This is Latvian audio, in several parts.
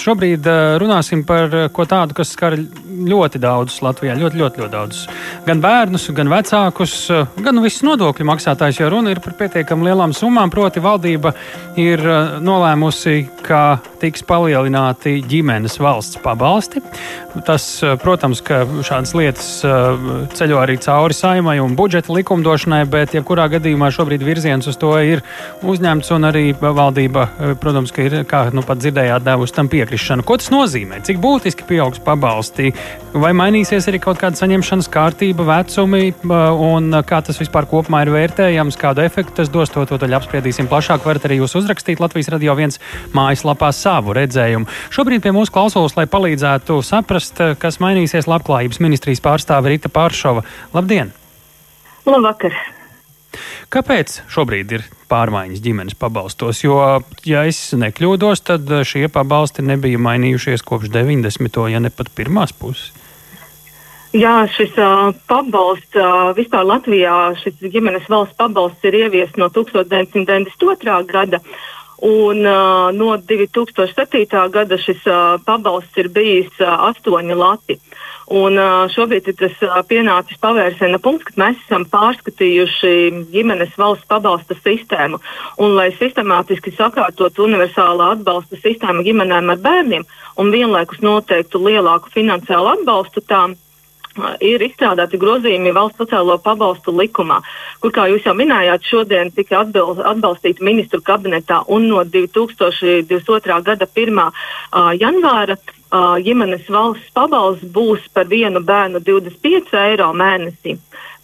Šobrīd uh, runāsim par uh, ko tādu, kas skar ļoti daudzus Latvijā, ļoti, ļoti, ļoti daudzus. Gan bērnus, gan vecākus, gan visus nodokļu maksātājus, jo runa ir par pietiekami lielām summām. Proti, valdība ir nolēmusi, ka tiks palielināti ģimenes valsts pabalsti. Tas, protams, ka šādas lietas ceļo arī cauri saimai un budžeta likumdošanai, bet jebkurā gadījumā šobrīd virziens uz to ir uzņemts un arī valdība, protams, ir, kā nu pat dzirdējāt, devusi tam piekrišanu. Ko tas nozīmē? Cik būtiski pieaugs pabalsti? Vai mainīsies arī kaut kāda saņemšanas kārtība, vecumi un kā tas vispār kopumā ir vērtējams, kādu efektu tas dos? To, to apspriedīsim plašāk. Varat arī jūs uzrakstīt Latvijas radio viens mājaslapā savu redzējumu. Šobrīd pie mūsu klausulas, lai palīdzētu saprast, kas mainīsies, labklājības ministrijas pārstāve Rita Pāršova. Labdien! Labvakar! Kāpēc šobrīd ir pārmaiņas ģimenes pabalstos? Jo, ja es nekļūdos, tad šie pabalsti nebija mainījušies kopš 90. ja ne pat pirmās puses. Jā, šis uh, pabalsts uh, vispār Latvijā, šis ģimenes valsts pabalsts ir ieviests no 1992. gada. Un uh, no 2007. gada šis uh, pabalsts ir bijis uh, 8 lati. Un šobrīd ir tas pienācis pavērsiena punkts, kad mēs esam pārskatījuši ģimenes valsts pabalsta sistēmu. Un, lai sistemātiski sakārtotu universālā atbalsta sistēmu ģimenēm ar bērniem un vienlaikus noteiktu lielāku finansiālu atbalstu tām, ir izstrādāti grozījumi valsts sociālo pabalstu likumā, kur, kā jūs jau minējāt, šodien tika atbalstīti ministru kabinetā un no 2022. gada 1. janvāra uh, ģimenes valsts pabalsts būs par vienu bērnu 25 eiro mēnesī,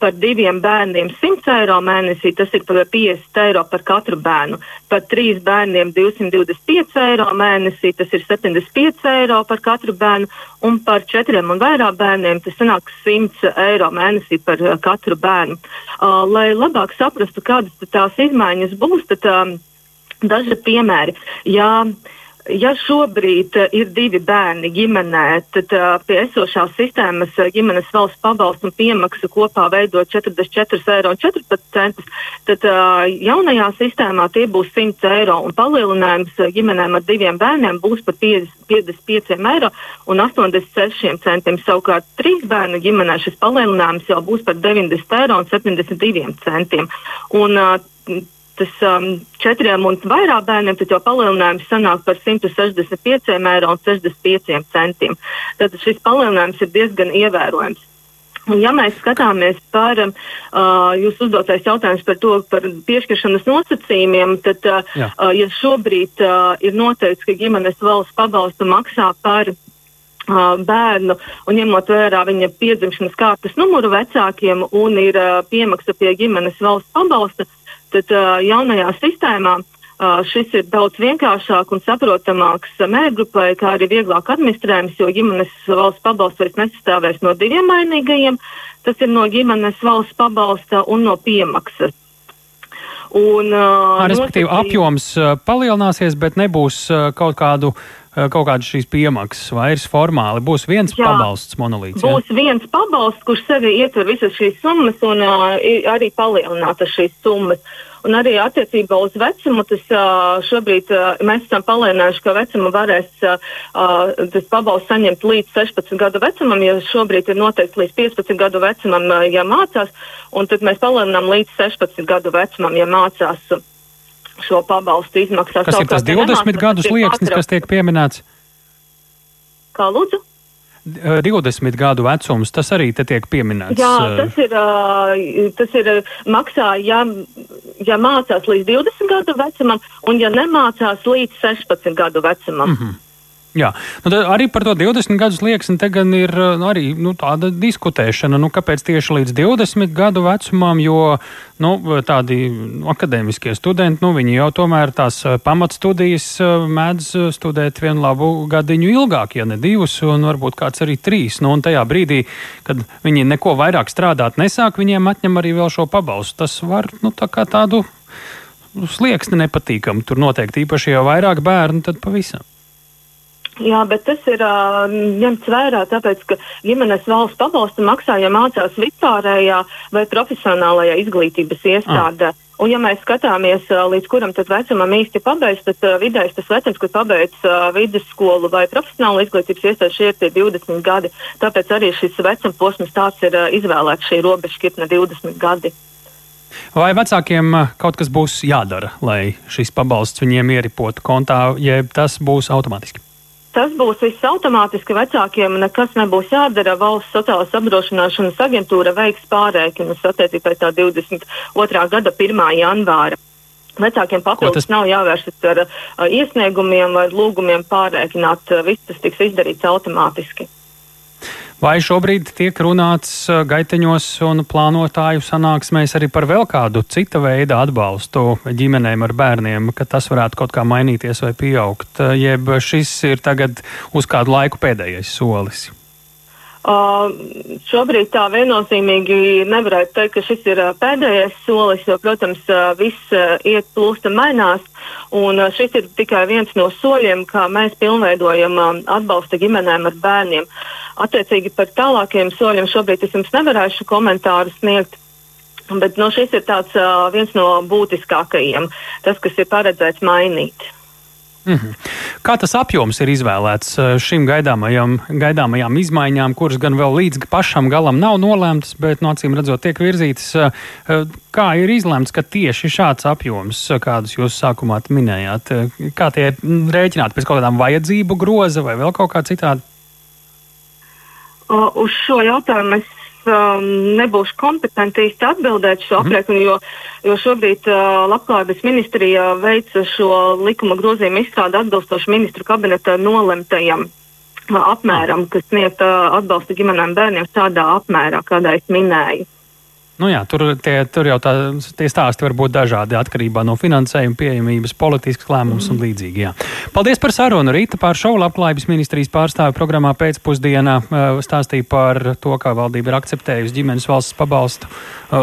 par diviem bērniem 100 eiro mēnesī, tas ir par 50 eiro par katru bērnu, par trīs bērniem 225 eiro mēnesī, tas ir 75 eiro par katru bērnu, un par četriem un vairāk bērniem tas sanāk 100 eiro mēnesī par uh, katru bērnu. Uh, lai labāk saprastu, kādas tās izmaiņas būs, tad um, daži piemēri. Ja, uh, Ja šobrīd uh, ir divi bērni ģimenē, tad uh, pie esošās sistēmas uh, ģimenes valsts pabalstu un piemaksu kopā veido 44,14 eiro. Tad jaunajā sistēmā tie būs 100 eiro un palielinājums ģimenēm ar diviem bērniem būs par 50, 55 eiro un 86 centiem. Savukārt trīs bērnu ģimenē šis palielinājums jau būs par 90 eiro un 72 centiem. Un, uh, tas um, četriem un vairāk bērniem, tad jau palielinājums sanāk par 165 eiro un 65 centiem. Tad šis palielinājums ir diezgan ievērojams. Un, ja mēs skatāmies par uh, jūsu uzdotais jautājums par to, par piešķiršanas nosacījumiem, tad, uh, uh, ja šobrīd uh, ir noteikts, ka ģimenes valsts pabalstu maksā par bērnu un ņemot vērā viņa piedzimšanas kārtas numuru vecākiem un ir piemaksa pie ģimenes valsts pabalsta, tad jaunajā sistēmā šis ir daudz vienkāršāk un saprotamāks mērgrupai, kā arī vieglāk administrējams, jo ģimenes valsts pabalsts vairs nesastāvēs no diviem mainīgajiem. Tas ir no ģimenes valsts pabalsta un no piemaksas. Un, uh, Respektīvi, nosacī... apjoms palielināsies, bet nebūs uh, kaut kādu uh, kaut kādas šīs piemaksas vairs formāli. Būs viens jā, pabalsts monolīts. Būs jā? viens pabalsts, kurš sevi ietver visas šīs summas un uh, arī palielināta šīs summas. Un arī attiecībā uz vecumu, tas uh, šobrīd mēs esam palielinājuši, ka vecumu varēs tas pabalsts saņemt līdz 16 gadu vecumam, ja šobrīd ir noteikts līdz 15 gadu vecumam, ja mācās, un tad mēs palielinām līdz 16 gadu vecumam, ja mācās šo pabalstu izmaksās. Kas ir tas 20 gadu slieksnis, kas tiek pieminēts? Kā lūdzu? 20 gadu vecums, tas arī te tiek pieminēts. Jā, tas ir, tas ir maksā, ja, ja mācās līdz 20 gadu vecumam, un ja nemācās līdz 16 gadu vecumam. Mm -hmm. Jā, nu, arī par to 20 gadu slieksni te gan ir nu, arī, nu, tāda diskutēšana. Nu, kāpēc tieši līdz 20 gadu vecumam? Jo nu, tādi akadēmiskie studenti, nu, viņi jau tomēr tās eh, pamatstudijas eh, mēdz studēt vienu labu gadiņu ilgāk, ja ne divus, un varbūt kāds arī trīs. Nu, un tajā brīdī, kad viņi neko vairāk strādāt nesāk, viņiem atņem arī vēl šo pabalstu. Tas var nu, tā kā tādu slieksni nepatīkamu. Tur noteikti īpaši jau vairāk bērnu, tad pavisam. Jā, bet tas ir uh, ņemts vērā, tāpēc, ka ģimenes valsts pabalstu maksā, ja mācās vispārējā vai profesionālajā izglītības iestādē. Ah. Un, ja mēs skatāmies, līdz kuram vecumam īsti pabeigts, tad uh, vidējais tas vecums, kad pabeidz uh, vidusskolu vai profesionālu izglītības iestādi, šie ir 20 gadi. Tāpēc arī šis vecuma posms tāds ir uh, izvēlēts šī robežšķirtne 20 gadi. Vai vecākiem kaut kas būs jādara, lai šis pabalsts viņiem ieripotu kontā, jeb tas būs automātiski? Tas būs viss automātiski. Vecākiem nekas nebūs jādara. Valsts sociālās apdrošināšanas aģentūra veiks pārēķinus attiecībā pēc tā 22. gada 1. janvāra. Vecākiem papildus tas... nav jāvēršas ar uh, iesniegumiem vai lūgumiem pārēķināt. Viss tas tiks izdarīts automātiski. Vai šobrīd tiek runāts uh, gaiteņos un plānotāju sanāksmēs arī par vēl kādu cita veida atbalstu ģimenēm ar bērniem, ka tas varētu kaut kā mainīties vai pieaugt, uh, jeb šis ir tagad uz kādu laiku pēdējais solis? Uh, šobrīd tā viennozīmīgi nevarētu teikt, ka šis ir uh, pēdējais solis, jo, protams, uh, viss uh, iet plūsta mainās, un uh, šis ir tikai viens no soļiem, kā mēs pilnveidojam uh, atbalsta ģimenēm ar bērniem. Attiecīgi par tālākiem soļiem šobrīd es jums nevarēšu komentāru sniegt. Bet no, nu, šis ir tāds, uh, viens no būtiskākajiem, tas, kas ir paredzēts mainīt. Mm -hmm. Kā tas apjoms ir izvēlēts šīm gaidāmajām, gaidāmajām izmaiņām, kuras gan vēl līdz pašam galam nav nolēmtas, bet no acīm redzot, tiek virzītas? Kā ir izlemts, ka tieši šāds apjoms, kādus jūs sākumā minējāt, kā tie ir rēķināti pēc kaut kādām vajadzību groza vai vēl kaut kā citādi? Uz šo jautājumu es um, nebūšu kompetenti īsti atbildēt šo mhm. aprēķinu, jo, jo šobrīd uh, Labklājības ministrija veica šo likuma grozījumu izstrādi atbilstoši ministru kabineta nolemtajam uh, apmēram, kas sniegt uh, atbalstu ģimenēm bērniem tādā apmērā, kādā es minēju. Nu jā, tur, tie, tur jau tā, tie stāsti var būt dažādi atkarībā no finansējuma, pieejamības, politiskas lēmums mm. un līdzīgi. Jā. Paldies par sarunu. Rīta pāršau labklājības ministrijas pārstāvi programmā pēcpusdienā stāstīja par to, kā valdība ir akceptējusi ģimenes valsts pabalstu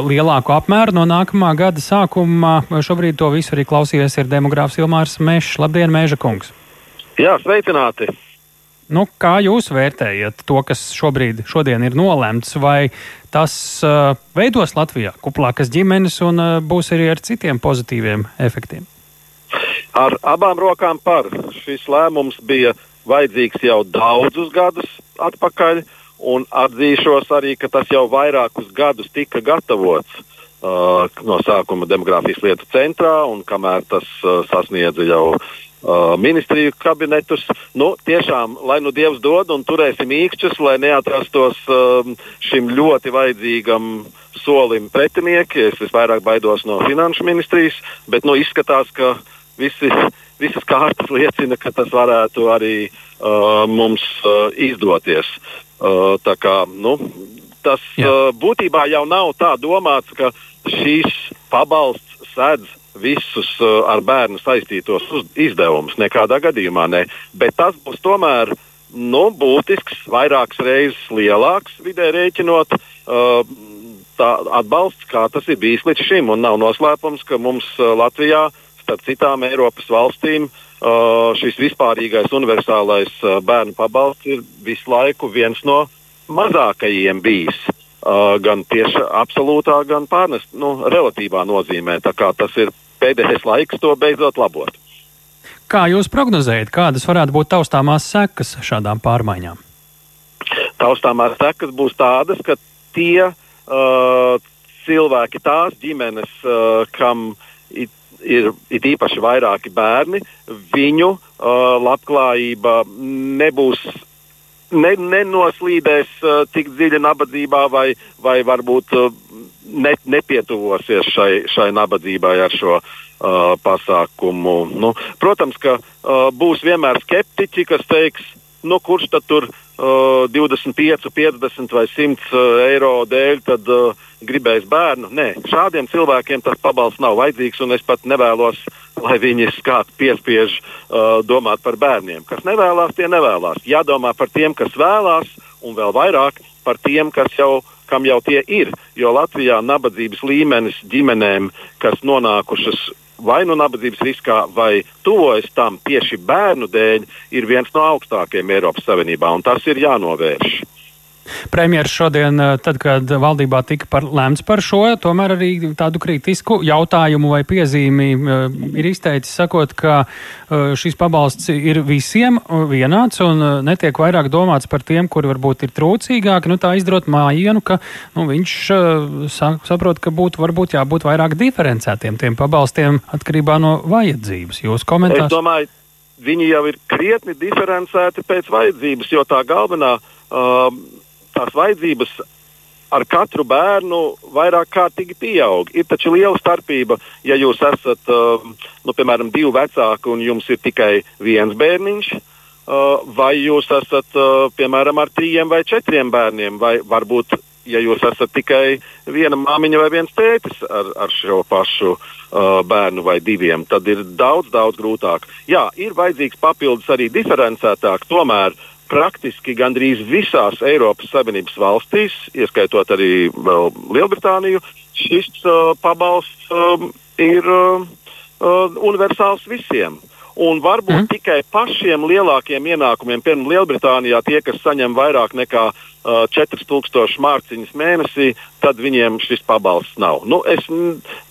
lielāku apmēru no nākamā gada sākuma. Šobrīd to visu arī klausījies ir demogrāfs Ilmārs Mešs. Labdien, Mēža kungs! Jā, sveicināti! Nu, kā jūs vērtējat to, kas šobrīd ir nolēmts, vai tas uh, veidos Latvijā kuplākas ģimenes un uh, būs arī ar citiem pozitīviem efektiem? Ar abām rokām par. Šis lēmums bija vajadzīgs jau daudzus gadus atpakaļ, un atzīšos arī, ka tas jau vairākus gadus tika gatavots. Uh, no sākuma demogrāfijas lietu centrā, un kamēr tas uh, sasniedza jau Uh, ministriju kabinetus. Nu, tiešām, lai nu Dievs dod un turēsim īkšķus, lai neatrastos um, šim ļoti vajadzīgam solim pretinieki. Es visvairāk baidos no finanšu ministrijas, bet nu, izskatās, ka visi, visas kārtas liecina, ka tas varētu arī uh, mums uh, izdoties. Uh, kā, nu, tas Jā. uh, būtībā jau nav tā domāts, ka šīs pabalsts sēdz visus uh, ar bērnu saistītos izdevumus. Nekādā gadījumā ne. Bet tas būs tomēr nu, būtisks, vairākas reizes lielāks vidē rēķinot. Uh, tā atbalsts, kā tas ir bijis līdz šim. Un nav noslēpums, ka mums uh, Latvijā, starp citām Eiropas valstīm, uh, šis vispārīgais universālais bērnu pabalsts ir visu laiku viens no mazākajiem bijis. Uh, gan tieši absolūtā, gan pārnest, nu, relatīvā nozīmē. Tas ir pēdējais laiks to beidzot labot. Kā jūs prognozējat, kādas varētu būt taustāmās sekas šādām pārmaiņām? Taustāmās sekas būs tādas, ka tie uh, cilvēki, tās ģimenes, uh, kam ir, ir, ir īpaši vairāki bērni, viņu uh, labklājība nebūs ne, nenoslīdēs uh, tik dziļi nabadzībā, vai, vai varbūt uh, ne, nepietuvosies šai, šai nabadzībai ar šo uh, pasākumu. Nu, protams, ka uh, būs vienmēr skeptiķi, kas teiks, nu, kurš tad tur uh, 25, 50 vai 100 uh, eiro dēļ tad, uh, gribēs bērnu. Nē, šādiem cilvēkiem tas pabalsts nav vajadzīgs, un es pat nevēlos, lai viņi skātu piespiež uh, domāt par bērniem. Kas nevēlas, tie nevēlas. Jādomā par tiem, kas vēlās, un vēl vairāk par tiem, kas jau kam jau tie ir. Jo Latvijā nabadzības līmenis ģimenēm, kas nonākušas vai nu nabadzības riskā, vai tuvojas tam tieši bērnu dēļ, ir viens no augstākajiem Eiropas Savienībā, un tas ir jānovērš. Premjeras šodien, eh, tad, kad valdībā tika par, lemts par šo, tomēr arī tādu kritisku jautājumu vai piezīmi eh, ir izteicis, sakot, ka eh, šis pabalsts ir visiem vienāds un netiek vairāk domāts par tiem, kuri varbūt ir trūcīgāki. Nu, tā izdarot mājienu, ka nu, viņš sa, saprot, ka būtu varbūt jābūt vairāk diferencētiem tiem pabalstiem atkarībā no vajadzības. Jūs komentārs? Viņi jau ir krietni diferencēti pēc vajadzības, jo tā galvenā. Uh, tās vajadzības ar katru bērnu vairāk kārtīgi pieaug. Ir taču liela starpība, ja jūs esat, uh, nu, piemēram, divi vecāki un jums ir tikai viens bērniņš, uh, vai jūs esat, uh, piemēram, ar trījiem vai četriem bērniem, vai varbūt, ja jūs esat tikai viena māmiņa vai viens tētis ar, ar šo pašu uh, bērnu vai diviem, tad ir daudz, daudz grūtāk. Jā, ir vajadzīgs papildus arī diferencētāk, tomēr uh, praktiski gandrīz visās Eiropas Savienības valstīs, ieskaitot arī Lielbritāniju, šis uh, pabalsts um, ir uh, uh, universāls visiem. Un varbūt mm. tikai pašiem lielākiem ienākumiem, piemēram, Lielbritānijā, tie, kas saņem vairāk nekā uh, 4000 mārciņas mēnesī, tad viņiem šis pabalsts nav. Nu, es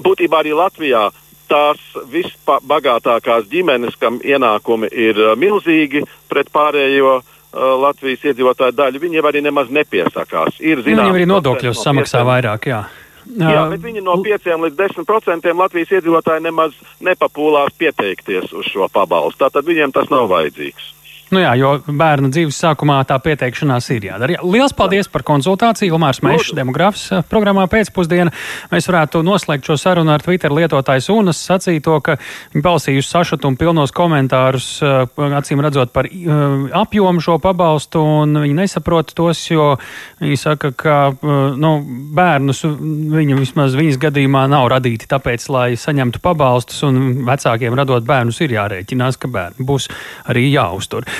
būtībā arī Latvijā tās visbagātākās ģimenes, kam ienākumi ir uh, milzīgi pret pārējo uh, Uh, Latvijas iedzīvotāju daļu, viņiem arī nemaz nepiesakās. Ir, zinām, viņi arī nodokļos no samaksā vairāk. Jā. Jā, bet viņi no 5 līdz 10 procentiem Latvijas iedzīvotāji nemaz nepapūlās pieteikties uz šo pabalstu. Tātad viņiem tas nav vajadzīgs. Nu jā, jo bērna dzīves sākumā tā pieteikšanās ir jādara. Lielas paldies par konsultāciju. Ilmārs Mešs, demografs eh, programmā pēcpusdiena. Mēs varētu noslēgt šo sarunu ar Twitter lietotājs Unas sacīto, ka viņi balsījuši sašutumu pilnos komentārus, eh, acīm redzot par eh, apjomu šo pabalstu, un viņi nesaprot tos, jo viņi saka, ka nu, bērnus viņi vismaz viņas gadījumā nav radīti tāpēc, lai saņemtu pabalstus, un vecākiem radot bērnus ir jārēķinās, ka bērni būs arī jāuztur.